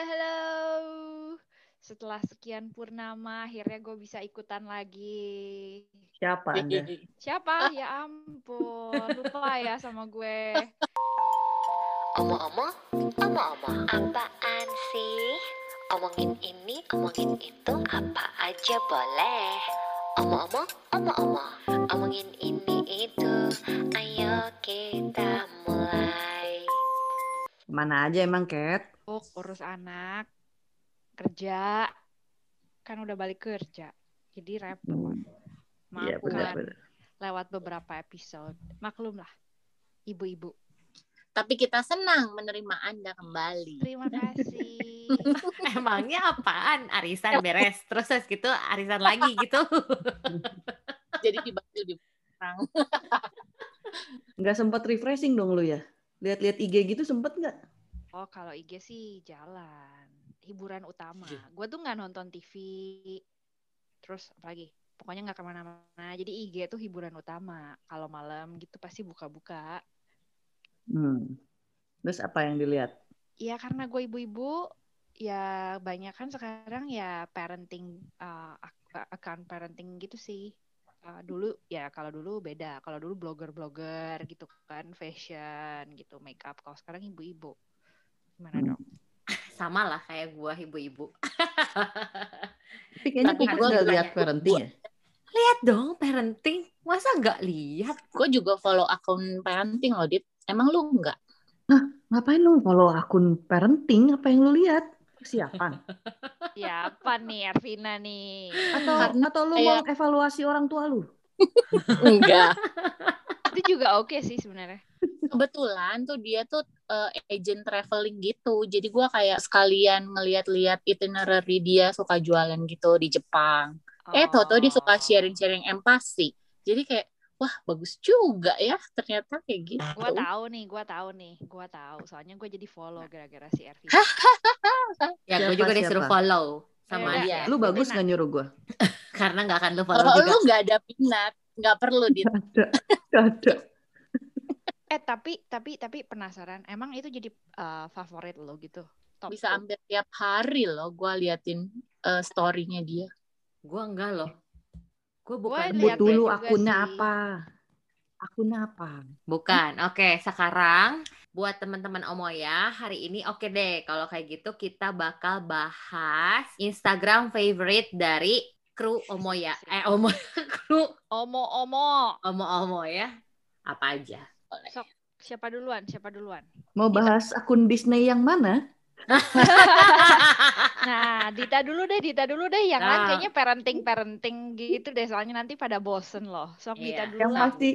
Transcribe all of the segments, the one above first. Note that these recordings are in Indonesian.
halo, halo. Setelah sekian purnama, akhirnya gue bisa ikutan lagi. Siapa Anda? Siapa? Ya ampun, lupa ya sama gue. Omong-omong, omong-omong, apaan sih? Omongin ini, omongin itu, apa aja boleh. Omong-omong, omong-omong, omongin ini itu, ayo kita mulai. Mana aja emang, Cat? Oh, urus anak, kerja, kan udah balik kerja. Jadi repot. Iya, Maaf kan, benar-benar. lewat beberapa episode. Maklum lah, ibu-ibu. Tapi kita senang menerima Anda kembali. Terima kasih. Emangnya apaan? Arisan beres, terus terus gitu arisan lagi gitu. Jadi dibantu di orang. Nggak sempat refreshing dong lu ya? Lihat-lihat IG gitu sempet nggak? Oh, kalau IG sih jalan. Hiburan utama. Gue tuh nggak nonton TV. Terus apalagi? Pokoknya nggak ke mana-mana. Jadi IG tuh hiburan utama. Kalau malam gitu pasti buka-buka. Hmm. Terus apa yang dilihat? Ya karena gue ibu-ibu, ya banyak kan sekarang ya parenting, uh, account parenting gitu sih. Uh, dulu ya kalau dulu beda. Kalau dulu blogger-blogger gitu kan, fashion gitu, makeup. Kalau sekarang ibu-ibu. Gimana Hmm. dong? Sama lah kayak gua ibu-ibu. Tapi kayaknya gua nggak banyak- lihat parenting ya? Lihat dong parenting, masa nggak lihat? Gue juga follow akun parenting loh, Dit. Emang lu enggak? Ngapain lu follow akun parenting? Apa yang lu lihat? Persiapan? Ya apa nih Ervina nih? Atau Karena atau lu mau evaluasi orang tua lu? Enggak. Itu juga oke sih sebenarnya. Kebetulan tuh dia tuh eh, agent traveling gitu. Jadi gua kayak sekalian ngeliat-liat itinerary dia suka jualan gitu di Jepang. Eh, tau-tau dia suka sharing-sharing empati. Jadi kayak, wah bagus juga ya ternyata kayak gitu. Gua tahu nih, gua tahu nih, gua tahu. Soalnya gue jadi follow gara-gara si Ervina. Ya gue Siapa, juga disuruh siapa? follow sama dia. Lu bagus nggak nyuruh gua? Karena nggak akan lu follow Kalau juga. lu nggak ada minat, nggak perlu di Gak ada. Gak ada. Eh tapi tapi tapi penasaran, emang itu jadi uh, favorit lo gitu? Top bisa hampir tiap hari loh gua liatin eh, story-nya dia. Gua enggak loh. Gue Gua bukan. Sebut lihat dulu akunnya sih. apa? Akunnya apa? Bukan. Oke, sekarang buat teman-teman Omoya, hari ini oke deh. Kalau kayak gitu kita bakal bahas Instagram favorite dari kru Omoya. Eh, Omo kru Omo omo. Omo-Omo ya. Apa aja? Sok siapa duluan? Siapa duluan? Mau bahas akun Disney yang mana? Nah, Dita dulu deh, Dita dulu deh. Yang Nah. kayaknya parenting-parenting gitu deh. Soalnya nanti pada bosen loh. Sok Dita Iya. dulu Yang lah. pasti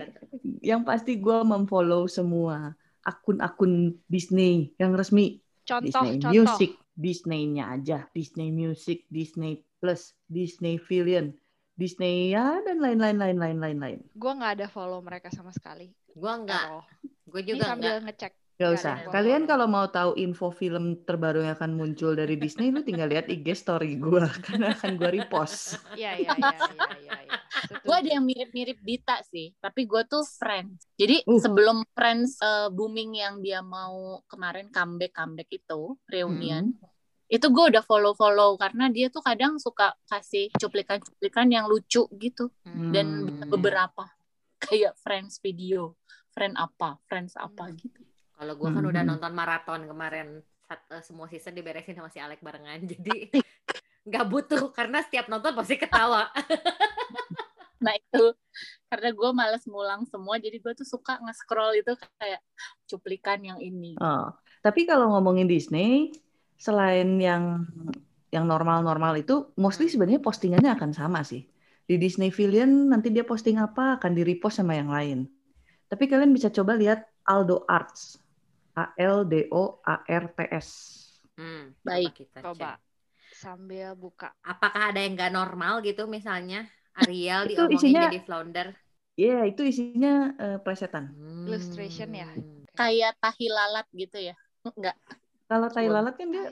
yang pasti gue memfollow semua akun-akun Disney yang resmi. Contoh, Disney contoh. Music, Disney-nya aja, Disney Music, Disney Plus, Disney Villain, Disney ya dan lain-lain lain-lain lain-lain. Gue nggak ada follow mereka sama sekali. Gua enggak. Taruh. Gue Ini juga sambil enggak. ngecek. Gak Nggak usah. Kalian follow. kalau mau tahu info film terbaru yang akan muncul dari Disney, lu tinggal lihat IG story gue karena akan gue repost. Iya, iya, iya, iya, iya. iya. Gue ada yang mirip-mirip Dita sih, tapi gue tuh Friends. Jadi Uh. sebelum Friends eh, booming yang dia mau kemarin comeback comeback itu reunion, itu gue udah follow-follow karena dia tuh kadang suka kasih cuplikan-cuplikan yang lucu gitu Hmm. dan Hmm. beberapa kayak Friends video, Friend apa, Friends apa Hmm. gitu. Kalau gue kan udah Mhm. nonton maraton kemarin eh, semua season diberesin sama si Alek barengan. Jadi nggak butuh karena setiap nonton pasti ketawa. Nah itu karena gue males ngulang semua, jadi gue tuh suka nge-scroll itu kayak cuplikan yang ini. Oh, tapi kalau ngomongin Disney, selain yang yang normal-normal itu, mostly sebenarnya postingannya akan sama sih. Di Disney Villain nanti dia posting apa akan di repost sama yang lain. Tapi kalian bisa coba lihat Aldo Arts, A L D O A R T S. Hmm, Baik. coba kita Coba. cek. Sambil buka. Apakah ada yang nggak normal gitu misalnya? Ariel Itu diomongin isinya- jadi flounder. Ya, itu isinya eh, plesetan. Hmm. Illustration ya? Kayak tahi lalat gitu ya. Enggak. Kalau Tai Lalat kan dia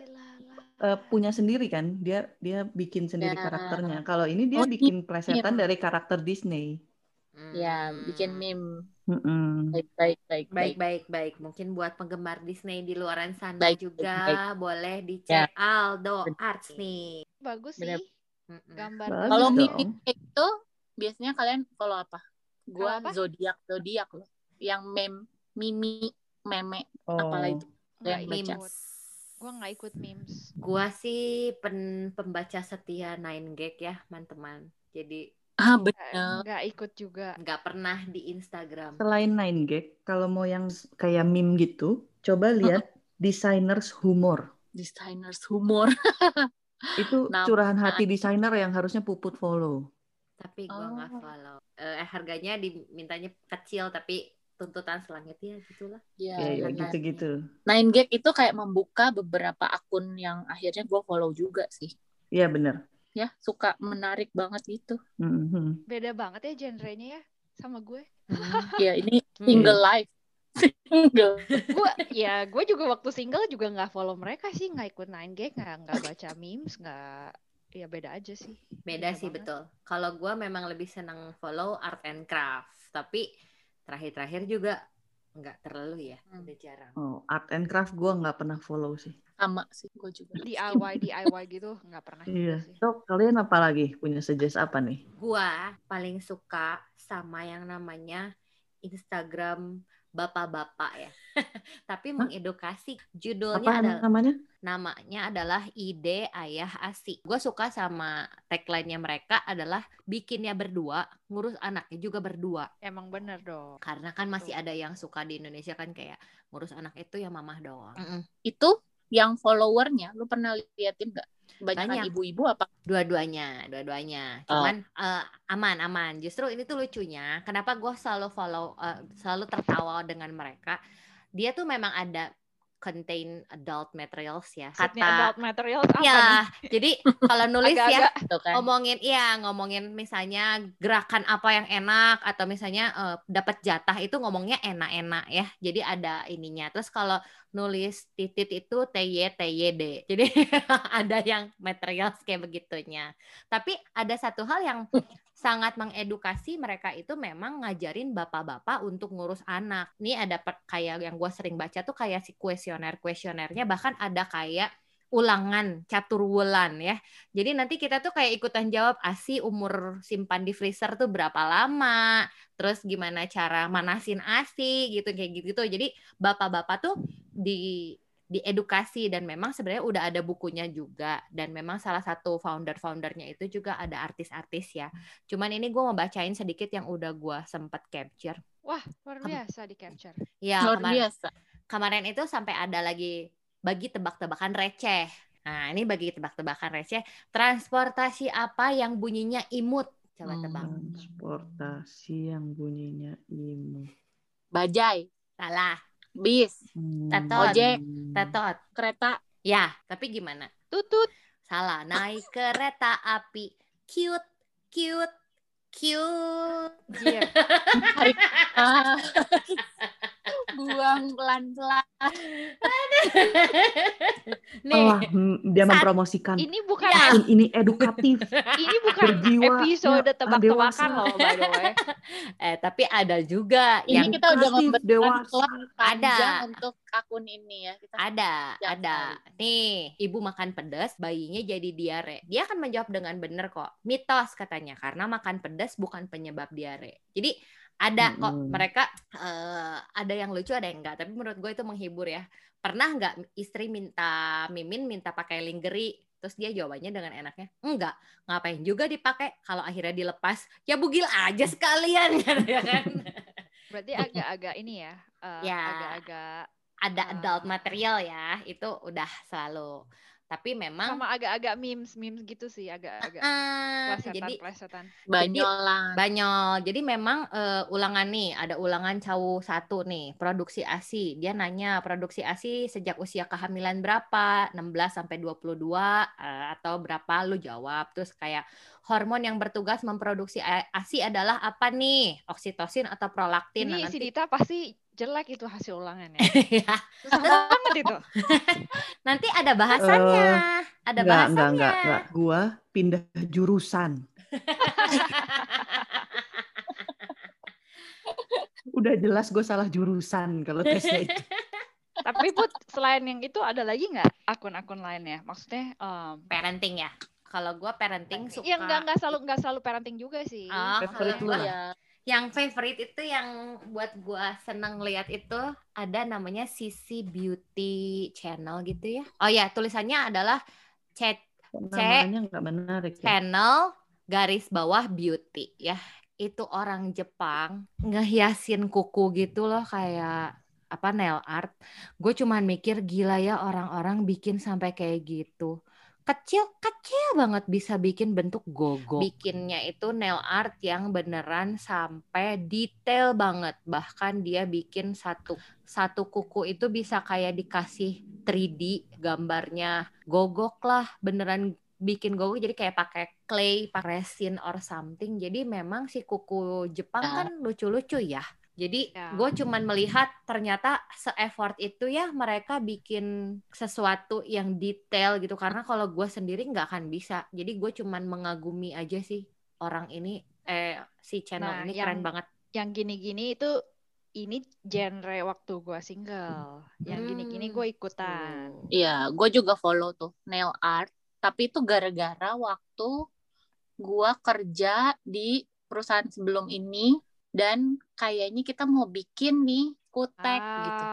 eh, punya sendiri kan, dia dia bikin sendiri Ya. karakternya. Kalau ini dia Oh, bikin plesetan iya. dari karakter Disney. Hmm. Ya, bikin meme. Mm-mm. Baik, baik, baik, Baik, baik, baik. Mungkin buat penggemar Disney di luaran sana Baik, juga baik. boleh dicek Aldo Benar. Arts nih. Bagus sih gambar. Kalau mimik gitu, biasanya kalian follow apa? Gua Kalau apa? zodiak, zodiak loh. Yang mem, mimi, meme, Oh. apalah itu. Yang baca. Gua nggak ikut memes. Gua sih pen- pembaca setia 9gag ya, teman-teman. Jadi Ah, Nggak- bener. Nggak ikut juga. nggak pernah di Instagram. Selain 9gag, kalau mau yang kayak meme gitu, coba lihat designers humor. Designers humor. Itu Nama- curahan hati desainer yang harusnya puput follow. Tapi gua nggak Oh. follow. Eh, harganya dimintanya kecil tapi tuntutan selanjutnya gitulah. Ya, Ya, ya benar. gitu-gitu. Nine Gag itu kayak membuka beberapa akun yang akhirnya gue follow juga sih. Iya bener. Ya, suka menarik banget gitu. Mhm. Beda banget ya genrenya ya sama gue. Ya, ini Hmm. single life. single. Gue ya gue juga waktu single juga nggak follow mereka sih, nggak ikut 9gag, nggak nggak baca memes, nggak ya beda aja sih. Beda sih banget. betul. Kalau gua memang lebih senang follow art and craft, tapi terakhir-terakhir juga nggak terlalu ya, Hmm. udah jarang. Oh, art and craft gue nggak pernah follow sih. Sama sih gue juga. DIY DIY gitu nggak pernah Iya. sih. So, kalian apa lagi? Punya suggest apa nih? Gua paling suka sama yang namanya Instagram bapak-bapak ya. Tapi mengedukasi. Judulnya Apa adalah namanya? namanya adalah Ide Ayah Asi. Gue suka sama tagline-nya mereka adalah bikinnya berdua, ngurus anaknya juga berdua. Emang bener dong. Karena kan masih ada yang suka di Indonesia kan kayak ngurus anak itu ya mamah doang. Mm-mm. Itu yang followernya, lu pernah liatin nggak? Banyak ibu-ibu apa? Dua-duanya, dua-duanya. Cuman eh, aman, aman. Justru ini tuh lucunya. Kenapa gue selalu follow, eh, selalu tertawa dengan mereka? Dia tuh memang ada contain adult materials ya. Maksudnya Kata adult materials apa nih? ya, jadi kalau nulis ya Agak-agak Tuh kan. ngomongin iya ngomongin misalnya gerakan apa yang enak atau misalnya eh, dapat jatah itu ngomongnya enak-enak ya jadi ada ininya terus kalau nulis titit itu ty tyd jadi ada yang material kayak begitunya tapi ada satu hal yang sangat mengedukasi mereka itu memang ngajarin bapak-bapak untuk ngurus anak. Ini ada kayak yang gue sering baca tuh kayak si kuesioner kuesionernya bahkan ada kayak ulangan catur wulan ya. Jadi nanti kita tuh kayak ikutan jawab ASI umur simpan di freezer tuh berapa lama, terus gimana cara manasin ASI gitu kayak gitu. Jadi bapak-bapak tuh di diedukasi dan memang sebenarnya udah ada bukunya juga dan memang salah satu founder-foundernya itu juga ada artis-artis ya. Cuman ini gue mau bacain sedikit yang udah gue sempet capture. Wah, luar Kem- biasa di capture. Ya Luar kemar- biasa. kemarin itu sampai ada lagi bagi tebak-tebakan receh. Nah ini bagi tebak-tebakan receh. Transportasi apa yang bunyinya imut? Coba Hmm. tebak. Transportasi yang bunyinya imut. Bajai, Salah. Bis, Hmm. Tetot. Ojek. Tetot. kereta, Ya, tapi gimana? Tutut. Salah. Naik kereta api. Cute, cute, cute. Jir. buang pelan-pelan. Nih, dia mempromosikan. Ini bukan Akun ini edukatif. ini bukan Berjiwa episode ya, tebak-tebakan dewasa. loh by the way. eh tapi ada juga Ini yang kita udah membentuk klub Ada. untuk akun ini ya. Kita Ada, ada. Nih, ibu makan pedas, bayinya jadi diare. Dia akan menjawab dengan benar kok. Mitos katanya, karena makan pedas bukan penyebab diare. Jadi ada kok mereka eh, ada yang lucu, ada yang enggak. Tapi menurut gue itu menghibur ya. Pernah nggak istri minta mimin minta pakai lingerie, terus dia jawabannya dengan enaknya, enggak. Ngapain juga dipakai? Kalau akhirnya dilepas, ya bugil aja sekalian, ya kan? Berarti agak-agak ini ya. eh, Ya. Agak-agak Ada Ah. adult material ya, itu udah selalu. Tapi memang sama agak-agak memes memes gitu sih, agak-agak plesetan jadi plesetan. banyolan. Banyol. Jadi memang eh, ulangan nih, ada ulangan cawu satu nih, produksi ASI. Dia nanya produksi ASI sejak usia kehamilan berapa? 16 sampai 22 eh, atau berapa lu jawab. Terus kayak hormon yang bertugas memproduksi ASI adalah apa nih? Oksitosin atau prolaktin? Ini Nah, si nanti Dita pasti jelek itu hasil ulangannya. Ya, Susah banget itu. nanti ada bahasannya. ada Enggak, bahasannya. enggak, enggak, enggak. Gua pindah jurusan. Udah jelas gue salah jurusan kalau tesnya itu. Tapi Put, selain yang itu ada lagi nggak akun-akun lainnya? Maksudnya em, parenting ya. Kalau gue parenting suka ya nggak nggak selalu nggak selalu parenting juga sih. Oh, Favorit kalau lu ya yang favorite itu yang buat gua seneng lihat itu ada namanya Sisi Beauty Channel gitu ya. Oh ya, tulisannya adalah chat Namanya nggak menarik ya. channel garis bawah beauty ya. Itu orang Jepang ngehiasin kuku gitu loh kayak apa nail art. Gue cuman mikir gila ya orang-orang bikin sampai kayak gitu. Kecil-kecil banget bisa bikin bentuk gogo. Bikinnya itu nail art yang beneran sampai detail banget. Bahkan dia bikin satu satu kuku itu bisa kayak dikasih 3D gambarnya gogok lah beneran bikin gogo jadi kayak pakai clay, pakai resin or something. Jadi memang si kuku Jepang Ya. kan lucu-lucu ya. Jadi Ya. gue cuman melihat ternyata se-effort itu ya mereka bikin sesuatu yang detail gitu. Karena kalau gue sendiri nggak akan bisa. Jadi gue cuman mengagumi aja sih orang ini, eh si channel Nah, ini yang- keren banget. Yang gini-gini itu ini genre waktu gua single. Yang Hmm. gini-gini gue ikutan. Iya, gue juga follow tuh nail art. Tapi itu gara-gara waktu gua kerja di perusahaan sebelum ini dan kayaknya kita mau bikin nih kutek gitu.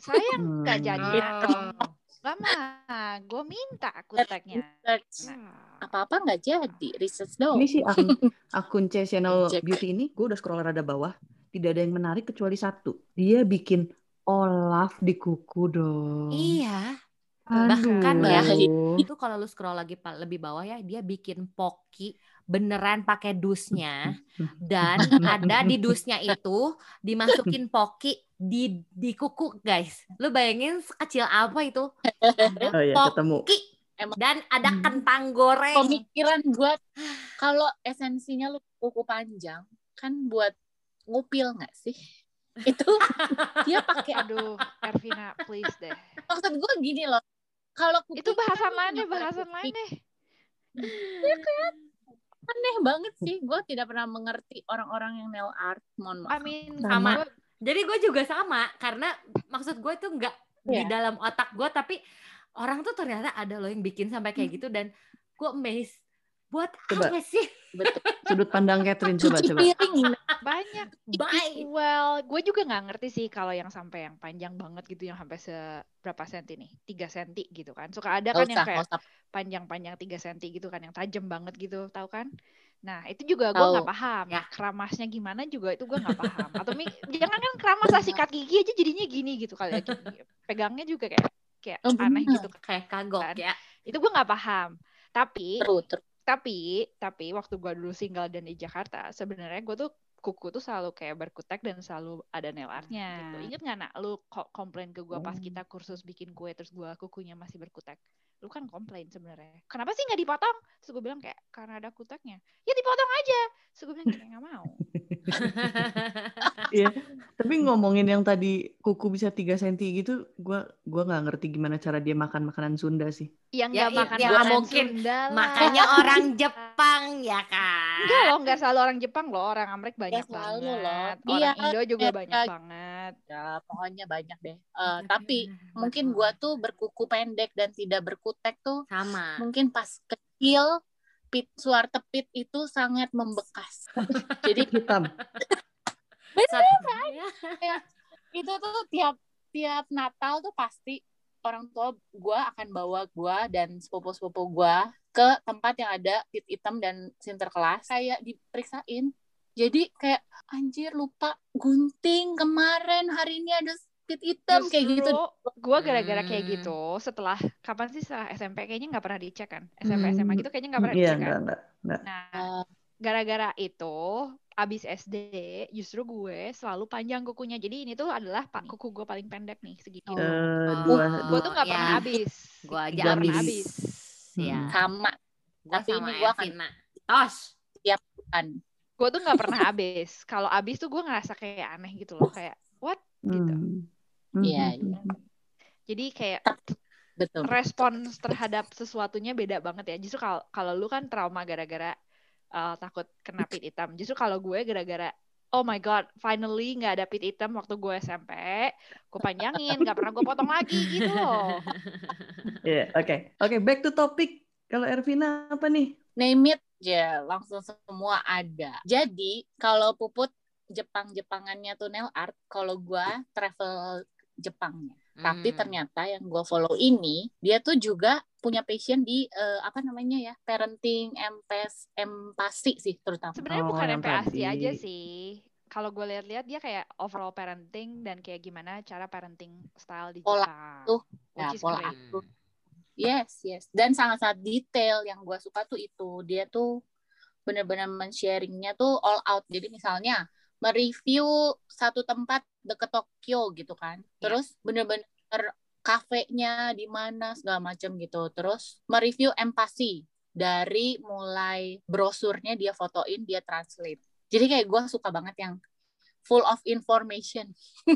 Sayang nggak Hmm. jadi. Oh. Gak mah, gue minta kuteknya. Research Nah, apa-apa nggak jadi, research dong. Ini sih akun, akun C channel beauty ini, gue udah scroll rada bawah. Tidak ada yang menarik kecuali satu. Dia bikin Olaf di kuku dong. Iya. Aduh. Bahkan ya, itu kalau lu scroll lagi lebih bawah ya, dia bikin poki beneran pakai dusnya dan ada di dusnya itu dimasukin poki di di kuku guys. Lu bayangin sekecil apa itu? Oh iya, ketemu. poki Emang- dan ada Hmm. kentang goreng. Pemikiran buat kalau esensinya lu kuku panjang kan buat ngupil nggak sih? Itu dia pakai aduh, Ervina, please deh. maksud gue gini loh. Kalau Itu kan deh, kenapa bahasan kuping? lain deh. Aneh banget sih. Gue tidak pernah mengerti orang-orang yang nail art. Mohon I maaf. mean, Sama. gua- Jadi gue juga sama karena maksud gue tuh nggak di Iya. dalam otak gue tapi orang tuh ternyata ada loh yang bikin sampai kayak gitu dan gue amazed. Buat Coba. apa sih? Betul. Sudut pandang Catherine coba Cuci coba. piring banyak. Bye. Well, gue juga nggak ngerti sih kalau yang sampai yang panjang banget gitu, yang sampai seberapa senti nih, 3 senti gitu kan. Suka ada kan yang usah, kayak nggak usah. panjang-panjang 3 senti gitu kan, yang tajam banget gitu, tahu kan? Nah, itu juga gue nggak paham. Ya. Keramasnya gimana juga itu gue nggak paham. Atau mi, jangan kan keramas lah sikat gigi aja jadinya gini gitu kali ya. Gini. Pegangnya juga kayak kayak Oh, aneh bener. gitu. Kayak kagok Kan. ya. Itu gue nggak paham. Tapi Terus, terus. Tapi tapi waktu gua dulu single dan di Jakarta sebenarnya gue tuh kuku tuh selalu kayak berkutek dan selalu ada nail artnya gitu. Ingat nggak nak lu ko- komplain ke gua pas Oh. kita kursus bikin kue terus gua kukunya masih berkutek? Lu kan komplain sebenarnya. Kenapa sih nggak dipotong? Terus gue bilang kayak karena ada kuteknya. Ya dipotong aja. Terus gue bilang kayak nggak mau Iya. Tapi ngomongin yang tadi kuku bisa 3 cm gitu, gua gua nggak ngerti gimana cara dia makan makanan Sunda sih. yang Ya, nggak i- makan ya, makanan mungkin. Sunda lah. Makanya orang Jepang ya kan. enggak loh nggak selalu orang Jepang loh orang Amerika banyak selalu loh. banget Iya, orang Indo juga kayak- banyak banget Ya, pokoknya banyak deh. Eh, tapi mungkin gua tuh berkuku pendek dan tidak berkutek tuh sama. mungkin pas kecil pit suar tepit itu sangat membekas. Jadi Hitam. Ya. itu tuh tiap tiap Natal tuh pasti orang tua gua akan bawa gua dan sepupu-sepupu gua ke tempat yang ada pit hitam dan sinterklas kayak diperiksain. Jadi kayak anjir lupa gunting kemarin hari ini ada pit hitam kayak gitu. gue gara-gara kayak Hmm. gitu setelah kapan sih setelah SMP kayaknya nggak pernah dicek kan SMP Hmm. SMA gitu kayaknya nggak pernah Iya, dicek kan enggak enggak enggak. nah gara-gara itu abis SD justru gue selalu panjang kukunya jadi ini tuh adalah pak kuku gue paling pendek nih segini Oh. Eh, Oh. dua gue tuh nggak ya. pernah habis Gua aja Nggak pernah habis Ya. Hmm. sama Gua Tapi sama ini gua akan-. Tos. kan. gue tuh nggak pernah habis kalau habis tuh gue ngerasa kayak aneh gitu loh kayak what gitu Hmm. Iya, Hmm. iya. jadi kayak Betul. respons terhadap sesuatunya beda banget ya. Justru kalau kalau lu kan trauma gara-gara uh, takut kena pit hitam. Justru kalau gue gara-gara oh my god, finally nggak ada pit hitam waktu gue SMP. Gue panjangin, nggak pernah gue potong lagi gitu loh. Iya, oke. Oke, back to topic. Kalau Ervina apa nih? Name it, ya langsung semua ada. Jadi kalau puput Jepang-Jepangannya tuh nail art, kalau gua travel Jepangnya. Tapi Hmm. ternyata yang gue follow ini, dia tuh juga punya passion di eh, apa namanya ya, parenting, empas, empati sih terutama. Sebenarnya Oh, bukan tadi. aja sih. Kalau gue lihat-lihat dia kayak overall parenting dan kayak gimana cara parenting style di Pola Jepang. tuh. Which Ya, is pola great. asuh. Yes, yes. Dan sangat-sangat detail yang gue suka tuh itu. Dia tuh benar-benar men-sharingnya tuh all out. Jadi misalnya mereview satu tempat deket Tokyo gitu kan. Terus bener-bener kafenya di mana segala macam gitu. Terus mereview empati dari mulai brosurnya dia fotoin, dia translate. Jadi kayak gue suka banget yang full of information.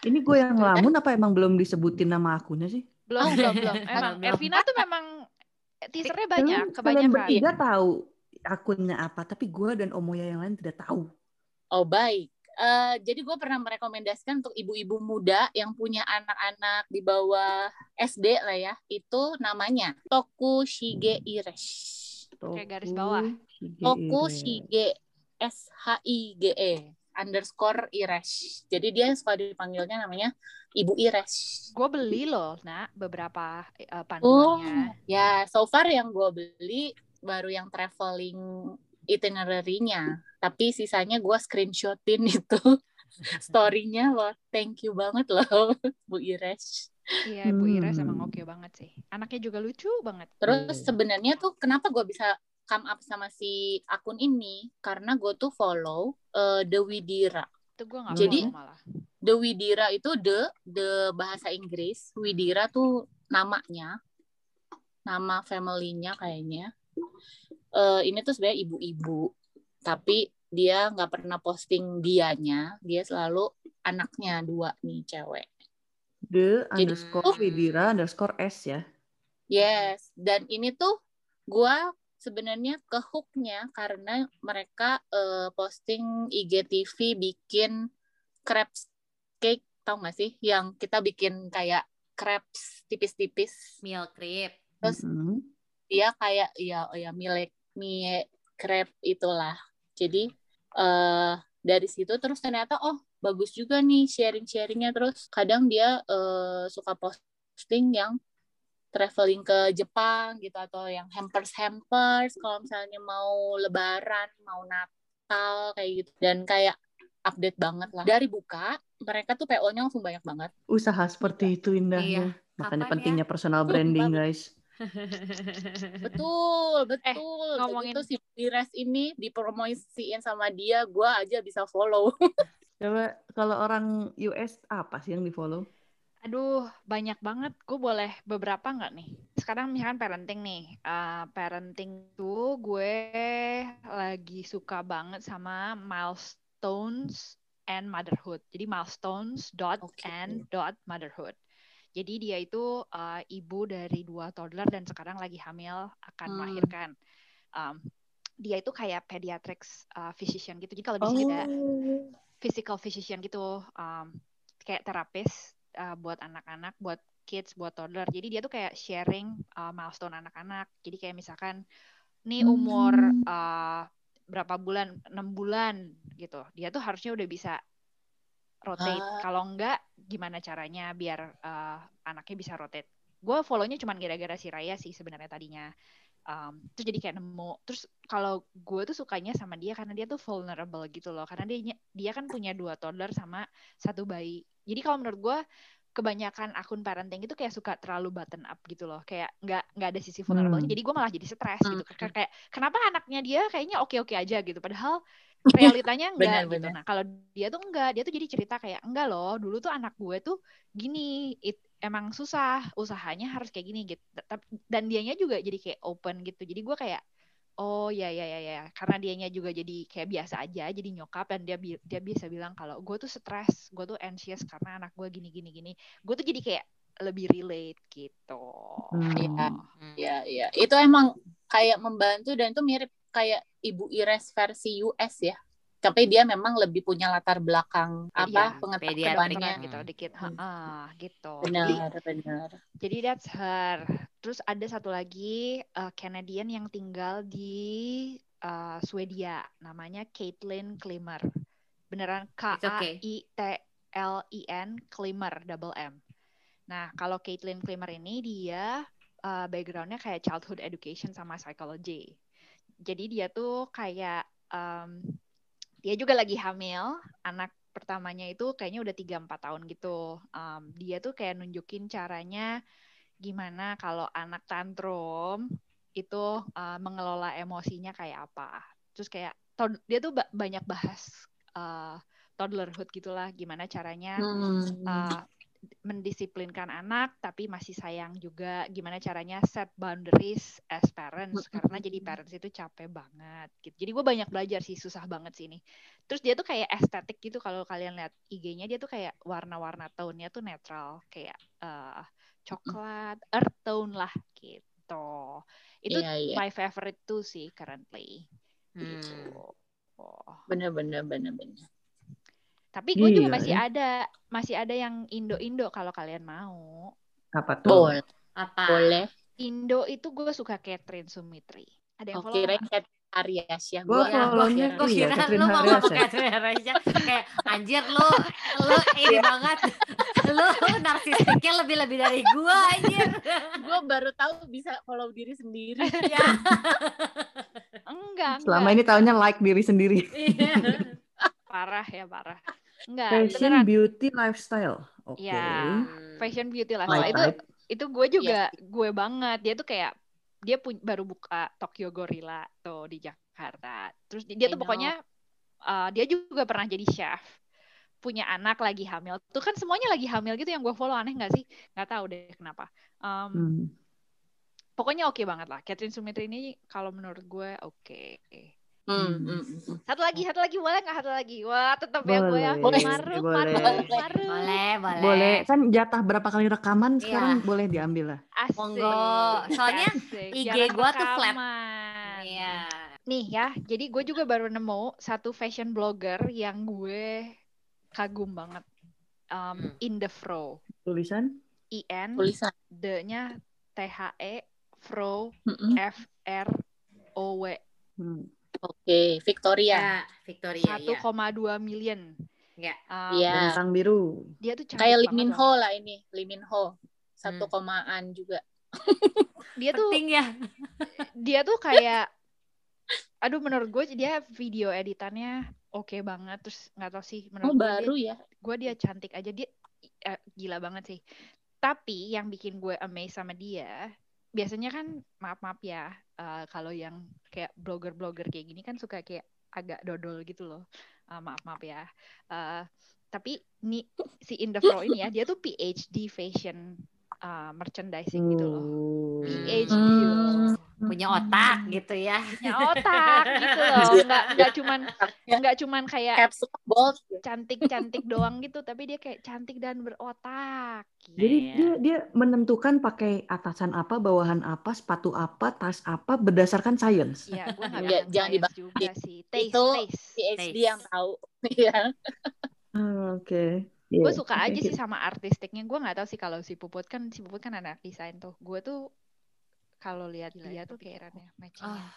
Ini gue yang ngelamun apa emang belum disebutin nama akunnya sih? Belum, Oh, belum, belum. Emang belum. Ervina tuh memang teasernya banyak, Kalian- Kalian kebanyakan. bertiga tahu akunnya apa, tapi gue dan Omoya yang lain tidak tahu. Oh baik. Eh, jadi gue pernah merekomendasikan untuk ibu-ibu muda yang punya anak-anak di bawah SD lah ya. Itu namanya Toku Shige Iresh. Kayak garis bawah. Toku Shige. Shige S H I G E underscore Iresh. Jadi dia suka dipanggilnya namanya Ibu Iresh. Gue beli loh, nak, beberapa eh, Oh, panduannya. ya so far yang gue beli baru yang traveling itinerary-nya. Tapi sisanya gue screenshotin itu story-nya loh. Thank you banget loh, Bu Ires. Iya, Bu Ires Hmm. emang oke banget sih. Anaknya juga lucu banget. Terus Hmm. sebenarnya tuh kenapa gue bisa come up sama si akun ini? Karena gue tuh follow eh, The Widira. Itu gue nggak Jadi- follow malah. The Widira itu the the bahasa Inggris. Widira tuh namanya, nama family-nya kayaknya. Eh, ini tuh sebenarnya ibu-ibu, tapi dia nggak pernah posting dianya. Dia selalu anaknya dua nih cewek. The Jadi- underscore Widira underscore S ya. Yes, dan ini tuh gua sebenarnya ke hooknya karena mereka eh, posting IGTV bikin crepes cake, tau gak sih? Yang kita bikin kayak crepes tipis-tipis. Meal creep. Terus Mm-mm. dia kayak ya ya mie mie crepe itulah. Jadi eh dari situ terus ternyata oh bagus juga nih sharing-sharingnya terus kadang dia eh, suka posting yang traveling ke Jepang gitu atau yang hampers hampers kalau misalnya mau Lebaran mau Natal kayak gitu dan kayak update banget lah dari buka mereka tuh PO-nya langsung banyak banget Usaha seperti itu indahnya. Iya. Makanya pentingnya personal branding guys. Betul, betul. Udah ngomongin- gitu si Bires ini dipromosiin sama dia, gua aja bisa follow. Coba kalau orang US apa sih yang di follow? Aduh, banyak banget. Gue boleh beberapa nggak nih? Sekarang misalkan parenting nih. Eh, parenting tuh gue lagi suka banget sama milestones and motherhood. Jadi milestones dot Oke. and dot motherhood. Jadi dia itu eh, ibu dari dua toddler dan sekarang lagi hamil akan Hmm. melahirkan. Um, dia itu kayak pediatrics uh, physician gitu. Jadi kalau di sini ada physical physician gitu, um, kayak terapis uh, buat anak-anak, buat kids, buat toddler. Jadi dia tuh kayak sharing uh, milestone anak-anak. Jadi kayak misalkan, nih umur uh, berapa bulan, enam bulan gitu. Dia tuh harusnya udah bisa rotate. Ah. Kalau enggak, gimana caranya biar uh, anaknya bisa rotate. Gue follownya cuma gara-gara si Raya sih sebenarnya tadinya. Um, terus jadi kayak nemu. Terus kalau gue tuh sukanya sama dia karena dia tuh vulnerable gitu loh. Karena dia dia kan punya dua toddler sama satu bayi. Jadi kalau menurut gue kebanyakan akun parenting itu kayak suka terlalu button up gitu loh. Kayak nggak nggak ada sisi vulnerable. Hmm. Jadi gue malah jadi stres gitu. Hmm. Kayak, kayak kenapa anaknya dia kayaknya oke-oke aja gitu. Padahal realitanya enggak Benar, gitu. benar. Nah kalau dia tuh enggak. Dia tuh jadi cerita kayak enggak loh. Dulu tuh anak gue tuh gini. It, emang susah. Usahanya harus kayak gini gitu. Dan dianya juga jadi kayak open gitu. Jadi gue kayak Oh ya ya ya ya karena dianya juga jadi kayak biasa aja jadi nyokap dan dia dia bisa bilang kalau gue tuh stres gue tuh anxious karena anak gue gini gini gini gue tuh jadi kayak lebih relate gitu Hmm. Iya. Hmm. Ya, ya. Itu emang kayak membantu dan itu mirip kayak Ibu Ires versi US ya. tapi dia memang lebih punya latar belakang apa Iya, pengetahuannya pediatriknya. kedokteran gitu dikit Hmm. Heeh, gitu jadi benar benar jadi that's her terus ada satu lagi uh, Canadian yang tinggal di uh, Swedia namanya Caitlin Klimmer beneran K A. I T L I N Klimmer double M nah kalau Caitlin Klimmer ini dia uh, backgroundnya kayak childhood education sama psychology jadi dia tuh kayak um, dia juga lagi hamil. Anak pertamanya itu kayaknya udah 3-4 tahun gitu. Um, dia tuh kayak nunjukin caranya gimana kalau anak tantrum itu uh, mengelola emosinya kayak apa. Terus kayak dia tuh ba- banyak bahas uh, toddlerhood gitulah. Gimana caranya Hmm. uh, mendisiplinkan anak tapi masih sayang juga. Gimana caranya set boundaries as parents? Karena jadi parents itu capek banget gitu. Jadi gue banyak belajar sih susah banget sih ini. Terus dia tuh kayak estetik gitu kalau kalian lihat IG-nya dia tuh kayak warna-warna tone-nya tuh netral. Kayak uh, coklat earth tone lah gitu. Itu Iya, iya. my favorite tuh sih currently. Hmm. gitu. Oh. benar benar benar benar tapi gue juga Gila, masih ya. ada masih ada yang Indo-Indo kalau kalian mau Apa tuh? boleh Apa? boleh Indo itu gue suka Catherine Sumitri. Ada yang oh follow kirain Aries ya Ya, follow-nya gue kira- gue iya, kira lu mau ngomong ya. Catherine Harrias kayak anjir lu lu ini banget lu narsistiknya lebih lebih dari gua anjir gue baru tahu bisa follow diri sendiri ya Enggak, Selama enggak. ini taunya like diri sendiri. Iya. Parah ya, parah. Enggak, Fashion, beneran. beauty, lifestyle. Oke. Ya. Fashion beauty. My itu type. itu gue juga Iya gue banget. Dia tuh kayak dia pun baru buka Tokyo Gorilla tuh di Jakarta. Terus dia I tuh pokoknya uh, dia juga pernah jadi chef. Punya anak lagi hamil. Tuh kan semuanya lagi hamil gitu yang gue follow aneh nggak sih? Nggak tahu deh kenapa. Um, Hmm. Pokoknya oke banget lah. Catherine Sumitri ini kalau menurut gue oke. Hmm, Hmm. hmm, hmm. Satu lagi, satu lagi boleh nggak satu lagi? Wah tetap ya gue ya. Boleh, Maruf, boleh. maruf, maruf. boleh boleh Boleh. Kan jatah berapa kali rekaman Iya. sekarang boleh diambil lah. Asik. Monggo. Soalnya asik. IG gua tuh flat. iya Nih ya, jadi gue juga baru nemu satu fashion blogger yang gue kagum banget. Um, Hmm. In the Fro. Tulisan? I-N, tulisan D-nya T-H-E, Fro, Hmm, hmm. F-R-O-W. Hmm. Oke Victoria ya Victoria ya 1,2 million. Ya. Um, Iya. Bintang biru. Dia tuh cantik kayak Lee Min. Ho lah ini Lee Min Ho satu Hmm. komaan juga Dia tuh penting ya dia tuh kayak aduh menurut gue dia video editannya oke banget terus nggak tau sih oh menurut gue baru dia, ya gue dia cantik aja dia eh, gila banget sih tapi yang bikin gue amazed sama dia biasanya kan maaf maaf ya eh, kalau yang kayak blogger blogger kayak gini kan suka kayak agak dodol gitu loh Eh, maaf maaf ya Eh, tapi nih si In The Fro ini ya dia tuh PhD fashion eh, merchandising gitu loh Oh. PhD Hmm. loh punya otak gitu ya punya otak gitu loh nggak nggak cuman nggak cuman kayak bold cantik cantik doang gitu tapi dia kayak cantik dan berotak Jadi Iya. dia dia menentukan pakai atasan apa, bawahan apa, sepatu apa, tas apa berdasarkan science. Iya, gue nggak Iya, bilang jangan dibahas. juga sih. Taste, Itu taste. PhD Taste. yang tahu Iya. Ah, Oke. Gue Iya, suka oke, aja sih sama artistiknya. Gue nggak tahu sih kalau si Puput kan si Puput kan anak desain tuh. Gue tuh kalau lihat dia tuh kayaknya matchingnya. ah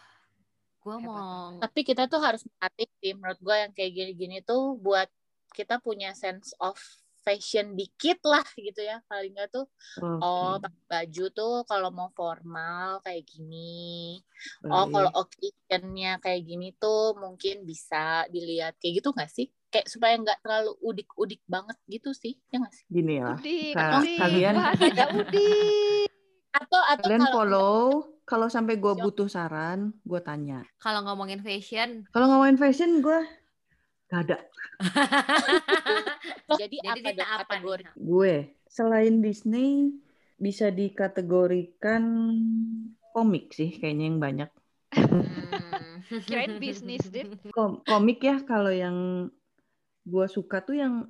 gue mau tapi kita tuh harus melatih sih menurut gue yang kayak gini-gini tuh buat kita punya sense of fashion dikit lah gitu ya paling nggak tuh Oke, oh pakai baju tuh kalau mau formal kayak gini oh baik. kalau occasionnya kayak gini tuh mungkin bisa dilihat kayak gitu nggak sih kayak supaya nggak terlalu udik-udik banget gitu sih ya nggak sih Gini ya. Udik, Ka- udik, kalian- udik. Atau atau Kalian kalau follow, kalau sampai gue butuh saran, gue tanya. kalau ngomongin fashion Kalau ngomongin fashion, gue gak ada. jadi, jadi apa Dita dong apa kategori nih Gue selain Disney bisa dikategorikan komik sih, kayaknya yang banyak. Hmm. Kirain bisnis deh. Kom- komik ya kalau yang gue suka tuh yang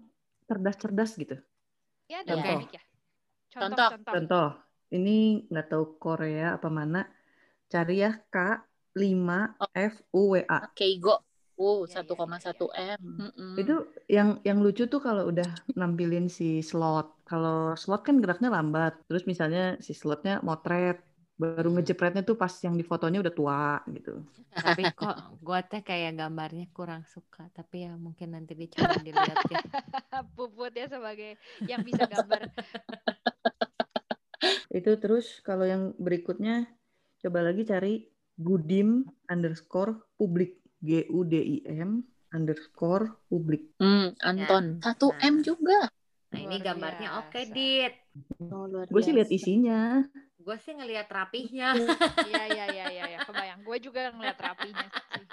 cerdas-cerdas gitu. Ya ada Contoh. komik ya. Contoh, Contoh. contoh. Contoh, ini nggak tahu Korea apa mana, cari ya K 5 F U W A. Keigo tahu Iya, 1,1 m. Mm-mm. Itu yang yang lucu tuh kalau udah nampilin si slot. Kalau slot kan geraknya lambat. Terus misalnya si slotnya motret. Baru ngejepretnya tuh pas yang di fotonya udah tua gitu. Tapi kok gue teh kayak gambarnya kurang suka. Tapi ya mungkin nanti dicoba dilihat ya. Puput ya sebagai yang bisa gambar. Itu terus kalau yang berikutnya coba lagi cari gudim underscore publik g u d i m underscore publik. Hmm, Anton. Ya. 1 m juga. Nah ini Luar gambarnya oke, biasa. Dit. Oh, Gue sih lihat isinya. Gue sih ngelihat rapihnya. Iya iya iya iya ya. kebayang. Gue juga ngeliat rapinya sih.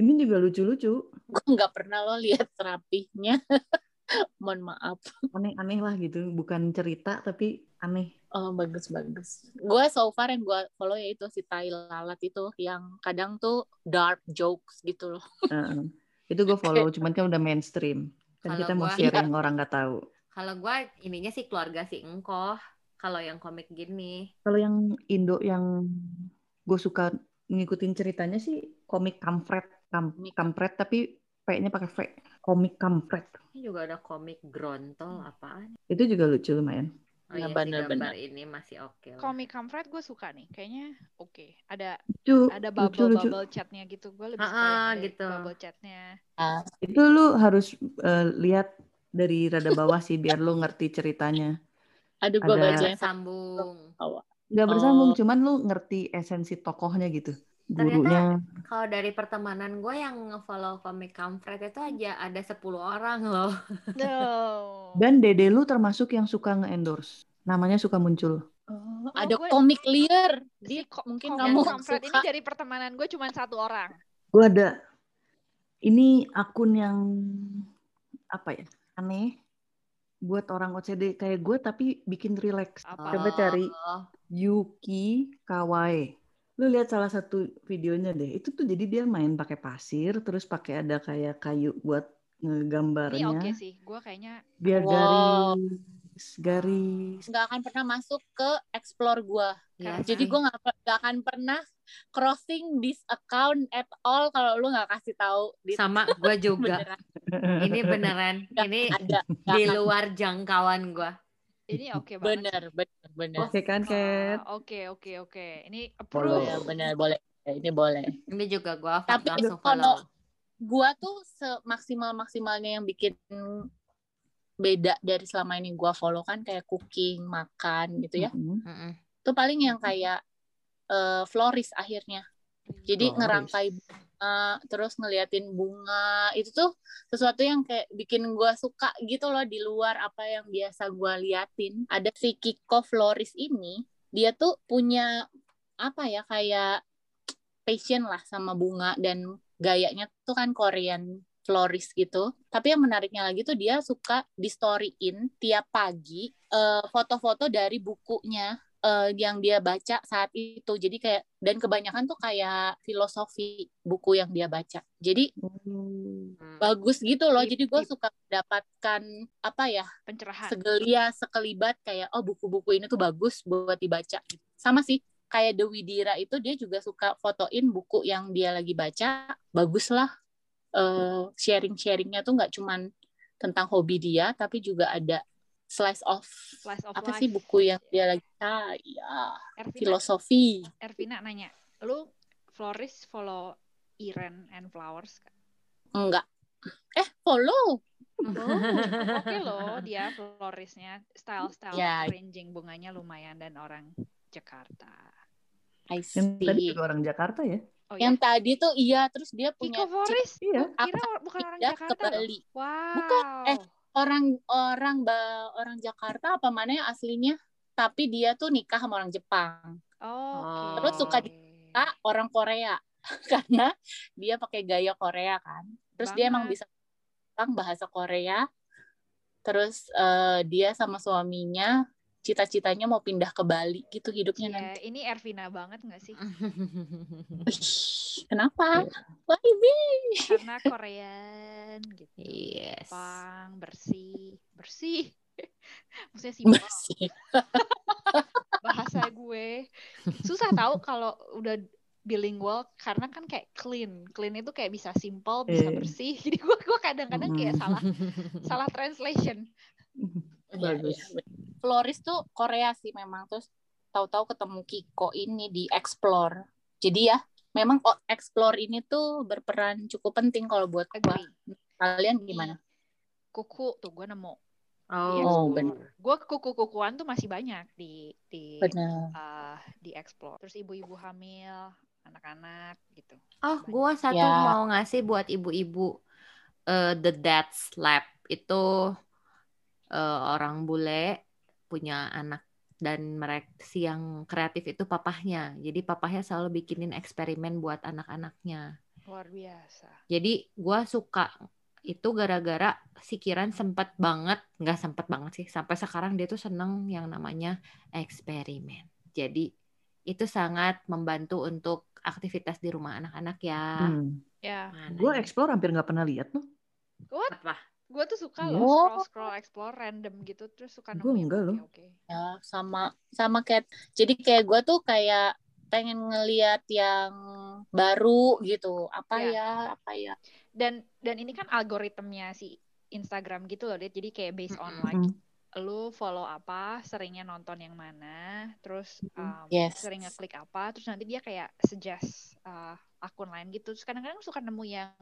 Ini juga lucu-lucu, Gue nggak pernah lo lihat rapihnya. Mohon maaf. aneh-aneh lah gitu. Bukan cerita tapi aneh. Oh, bagus bagus. Gue so far yang gue follow ya itu si Tai Lalat itu yang kadang tuh dark jokes gitu loh. Heeh. itu gue follow, cuman kan udah mainstream. Kan Kalau kita mau gua- share Iya. yang orang nggak tahu. Kalau gue ininya sih keluarga si engkoh. Kalau yang komik gini. Kalau yang Indo yang gue suka ngikutin ceritanya sih komik kampret, Kam- Komik. kampret tapi P-nya pakai V. Komik kampret. Ini juga ada komik grontol apaan? Itu juga lucu lumayan. Oh Ya, iya sih bener-bener. gambar ini masih oke lah. Komik Comfort gue suka nih. Kayaknya oke. Ada Lucu, ada lucu, bubble lucu. bubble chatnya gitu. Gue lebih suka Ah, gitu. bubble chatnya. Itu lu harus eh, lihat dari rada bawah sih biar lu ngerti ceritanya. Aduh, gue Ada- baca yang Sambung. Nggak bersambung, Oh. cuman lu ngerti esensi tokohnya gitu. Ternyata- Gurunya. Kalau dari pertemanan gue yang nge-follow komik kampret itu aja ada 10 orang loh. No. Dan dede lu termasuk yang suka nge-endorse. Namanya suka muncul. Oh, Oh, ada gue- komik liar. Di, ko- mungkin kamu Comfort ini suka. dari pertemanan gue cuma satu orang. Gue ada. Ini akun yang apa ya? Aneh. Buat orang OCD kayak gue tapi bikin relax. Apa? Coba cari Oh, Yuki Kawaii. Lu lihat salah satu videonya deh. Itu tuh jadi dia main pakai pasir, terus pakai ada kayak kayu buat Ini ngegambarnya. oke sih. Gue kayaknya Biar Wow. garis, garis. nggak akan pernah masuk ke explore gue. iya Jadi gue nggak nggak akan pernah crossing this account at all kalau lu nggak kasih tahu di sama gue juga. beneran Ini beneran. Ini ada. Di luar jangkauan gue. Ini oke banget. Bener, bener, bener. Oke kan, Kat? Ah, Oke oke oke. Ini approve. Ya, bener, boleh. Ya, Ini boleh. Ini juga gue Tapi langsung kalau-. Gua tuh semaksimal maksimalnya yang bikin beda dari selama ini gua follow kan kayak cooking, makan gitu ya. Mm-mm. Mm-mm. Itu paling yang kayak eh, florist akhirnya. Jadi Florist. ngerangkai bunga, terus ngeliatin bunga, itu tuh sesuatu yang kayak bikin gua suka gitu loh di luar apa yang biasa gua liatin. Ada si Kiko Florist ini, dia tuh punya apa ya kayak passion lah sama bunga dan gayanya tuh kan Korean florist gitu. Tapi yang menariknya lagi tuh dia suka di storyin tiap pagi eh, foto-foto dari bukunya eh, yang dia baca saat itu. Jadi kayak dan kebanyakan tuh kayak filosofi buku yang dia baca. Jadi Hmm. Bagus gitu loh. Jadi gue suka mendapatkan apa ya Pencerahan. segelia sekelibat kayak oh buku-buku ini tuh bagus buat dibaca. Sama sih kayak The Widira itu dia juga suka fotoin buku yang dia lagi baca. Bagus lah eh, sharing-sharingnya tuh nggak cuman tentang hobi dia tapi juga ada slice of Slice of apa life. sih buku yang dia lagi ah ya Ervina, filosofi Ervina nanya, lu florist follow Iren and Flowers kan? enggak eh follow Oh, oke loh dia floristnya, style-style Ya. arranging bunganya lumayan dan orang Jakarta. I Yang tadi see. juga orang Jakarta ya? Oh yang ya, tadi tuh iya terus dia punya Kiko Florist? Iya. Kira bukan orang ke Jakarta loh. Bali Wow. Bukan, eh, orang orang ba- orang Jakarta apa mana yang aslinya? Tapi dia tuh nikah sama orang Jepang. Oh, oke. Terus suka di- ah orang Korea. Karena dia pakai gaya Korea kan. Terus dia emang Banget. bisa bahasa Korea. Terus eh, dia sama suaminya cita-citanya mau pindah ke Bali gitu hidupnya Iya, nanti ini Ervina banget nggak sih? Ih, kenapa Wah ini Karena Korean gitu. yes. Jepang, bersih, bersih. Maksudnya simpel bersih bahasa gue. Susah tahu kalau udah bilingual karena kan kayak clean. Clean itu kayak bisa simple, bisa Eh. bersih. Jadi gue gua kadang-kadang kayak salah salah translation. Iya, Bagus. iya. Floris tuh Korea sih memang terus tahu-tahu ketemu Kiko ini di Explore. Jadi ya memang kok Explore ini tuh berperan cukup penting kalau buat gua. Agree. Kalian gimana? Kuku tuh gue nemu. Oh, Oh, bener. Gue kuku-kukuan tuh masih banyak di di Benar. uh, di explore. Terus ibu-ibu hamil, anak-anak gitu. Oh, gua satu Ya. mau ngasih buat ibu-ibu eh, The Dad's Lab itu eh, orang bule punya anak dan mereka si yang kreatif itu papahnya. Jadi papahnya selalu bikinin eksperimen buat anak-anaknya. Luar biasa. Jadi gua suka itu gara-gara si Kiran sempet banget, nggak sempet banget sih, sampai sekarang dia tuh seneng yang namanya eksperimen. Jadi itu sangat membantu untuk aktivitas di rumah anak-anak ya. Hmm. Ya, Gue explore hampir nggak pernah lihat tuh. what? apa? Gue tuh suka loh Oh. scroll scroll explore random gitu terus suka nemu yang enggak loh. oke-oke. Ya, sama sama kayak jadi kayak gua tuh kayak pengen ngeliat yang baru gitu. Apa Ya. ya? Apa ya? Dan dan ini kan algoritmnya si Instagram gitu loh, Dit. Jadi kayak based on like lu follow apa, seringnya nonton yang mana, terus um, Yes. sering ngeklik apa, terus nanti dia kayak suggest uh, akun lain gitu. Terus kadang-kadang suka nemu yang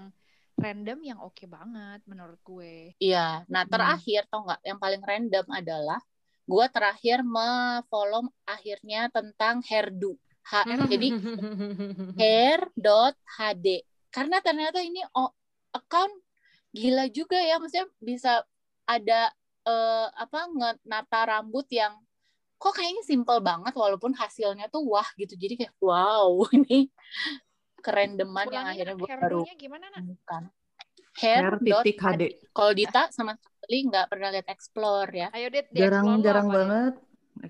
random yang oke banget menurut gue. Iya. Nah, Hmm. terakhir tau nggak yang paling random adalah gua terakhir me-follow akhirnya tentang hairdo. Ha, jadi hair.hd karena ternyata ini account gila juga ya maksudnya bisa ada eh, apa nata rambut yang kok kayaknya simple banget walaupun hasilnya tuh wah gitu jadi kayak wow ini kerendeman yang akhirnya gue hair baru gimana nak? temukan Hair titik hair.hd. HD. kalau Dita sama sekali nggak pernah lihat explore ya Ayo Dit, di explore lu Jarang-jarang apa, Dit? banget.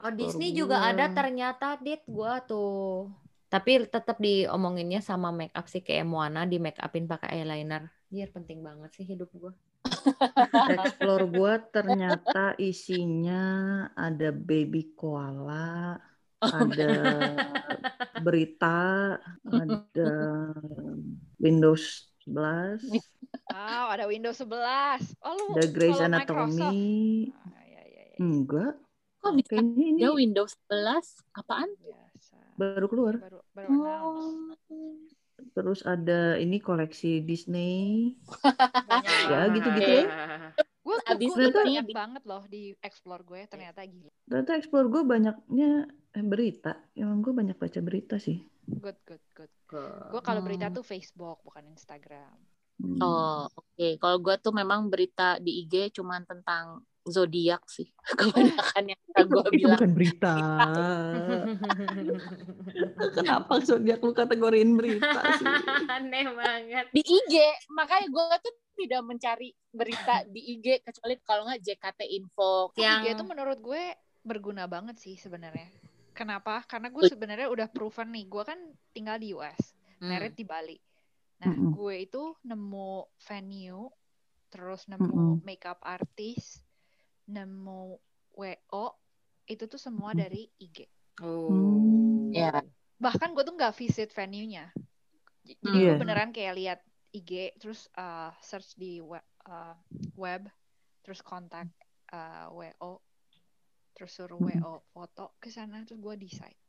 Oh Disney gua. juga ada ternyata dit gua tuh. Tapi tetap diomonginnya sama make up sih kayak Moana di make upin pakai eyeliner. Iya penting banget sih hidup gua. Explore gue ternyata isinya ada baby koala, ada berita, ada Windows 11, Wow, ada Windows 11. Oh, lu ada Grey's. Anatomy. Ah, ya, ya, ya. Enggak, kok bisa kayaknya ini ada Windows 11 apaan Biasa. baru keluar. Baru baru oh Terus ada ini koleksi Disney. Banyak. Ya, gitu-gitu ya. Gue Abis itu banyak banget loh di explore gue ternyata gila. Ternyata Explore gue banyaknya berita. Emang gue banyak baca berita sih. Good good good. Gue kalau berita Hmm. tuh Facebook bukan Instagram. Hmm. Oh, oke. Kalau gue tuh memang berita di IG cuman tentang zodiak sih. Kebanyakan yang Itu, gue itu bilang. bukan berita. Kenapa zodiak lu kategoriin berita sih? Aneh banget. Di IG, makanya gue tuh tidak mencari berita di IG kecuali kalau nggak JKT Info. Yang IG itu menurut gue berguna banget sih sebenarnya. Kenapa? Karena gue sebenarnya udah proven nih. Gue kan tinggal di US, Hmm. married di Bali. Nah, Mm-mm. gue itu nemu venue, terus nemu Mm-mm. makeup artist, nemu WO, itu tuh semua Mm. dari IG. Oh. Hmm. Ya. Bahkan gue tuh nggak visit venue-nya. Jadi Hmm. gue Iya. beneran kayak lihat IG, terus uh, search di web, uh, web terus kontak uh, WO, terus suruh. WO foto ke sana, terus gue decide.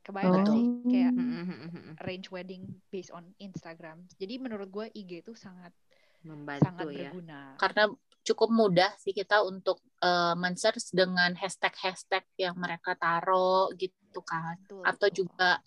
Kebayang gak Oh. sih? Kayak Hmm. arrange wedding based on Instagram. Jadi menurut gue IG itu sangat Membantu sangat ya. berguna. Karena cukup mudah sih kita untuk eh, men-search dengan hashtag-hashtag yang mereka taruh gitu kan. Betul, Atau betul. juga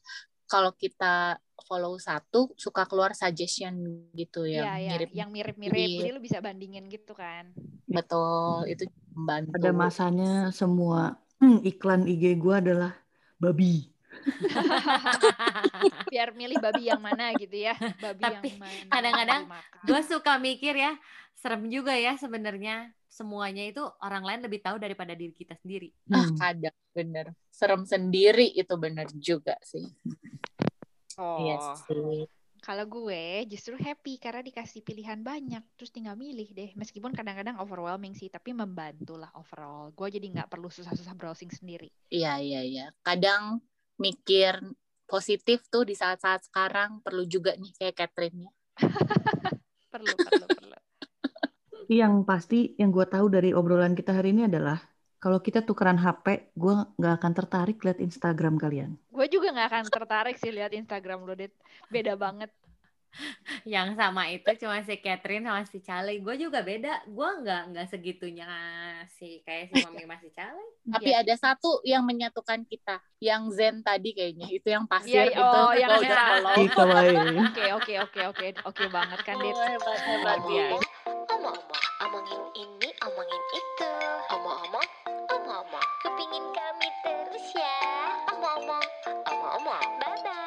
kalau kita follow satu suka keluar suggestion gitu Iya, yang iya, mirip yang mirip-mirip. Jadi lu bisa bandingin gitu kan. betul itu membantu. Ada masanya semua hmm, iklan IG gue adalah babi. Biar milih babi yang mana gitu ya. Babi Tapi yang mana. kadang-kadang. Gue suka mikir ya, serem juga ya sebenarnya semuanya itu orang lain lebih tahu daripada diri kita sendiri. Ah, Hmm. kadang bener serem sendiri itu bener juga sih. Oh. Iya sih. Kalau gue justru happy karena dikasih pilihan banyak, terus tinggal milih deh. Meskipun kadang-kadang overwhelming sih, tapi membantu lah overall. Gue jadi nggak perlu susah-susah browsing sendiri. Iya iya iya. Kadang mikir positif tuh di saat-saat sekarang perlu juga nih kayak Catherine ya. perlu perlu perlu yang pasti yang gue tahu dari obrolan kita hari ini adalah kalau kita tukeran HP, gue nggak akan tertarik lihat Instagram kalian. gue juga nggak akan tertarik sih lihat Instagram lo Dit beda banget Yang sama itu cuma si Catherine sama si Charlie. Gue juga beda. Gue nggak nggak segitunya si kayak si Mami masih Charlie. Tapi Iya. ada satu yang menyatukan kita, yang Zen tadi kayaknya itu yang pasir itu. oh, yang ada- follow. Ih, kawaii. oke oke oke oke oke banget kan Dit Oh, hebat hebat. Omong-omong, omongin ini, omongin itu. Omong-omong, omong-omong. Kepingin kami terus ya. Omong-omong, omong-omong. Bye-bye.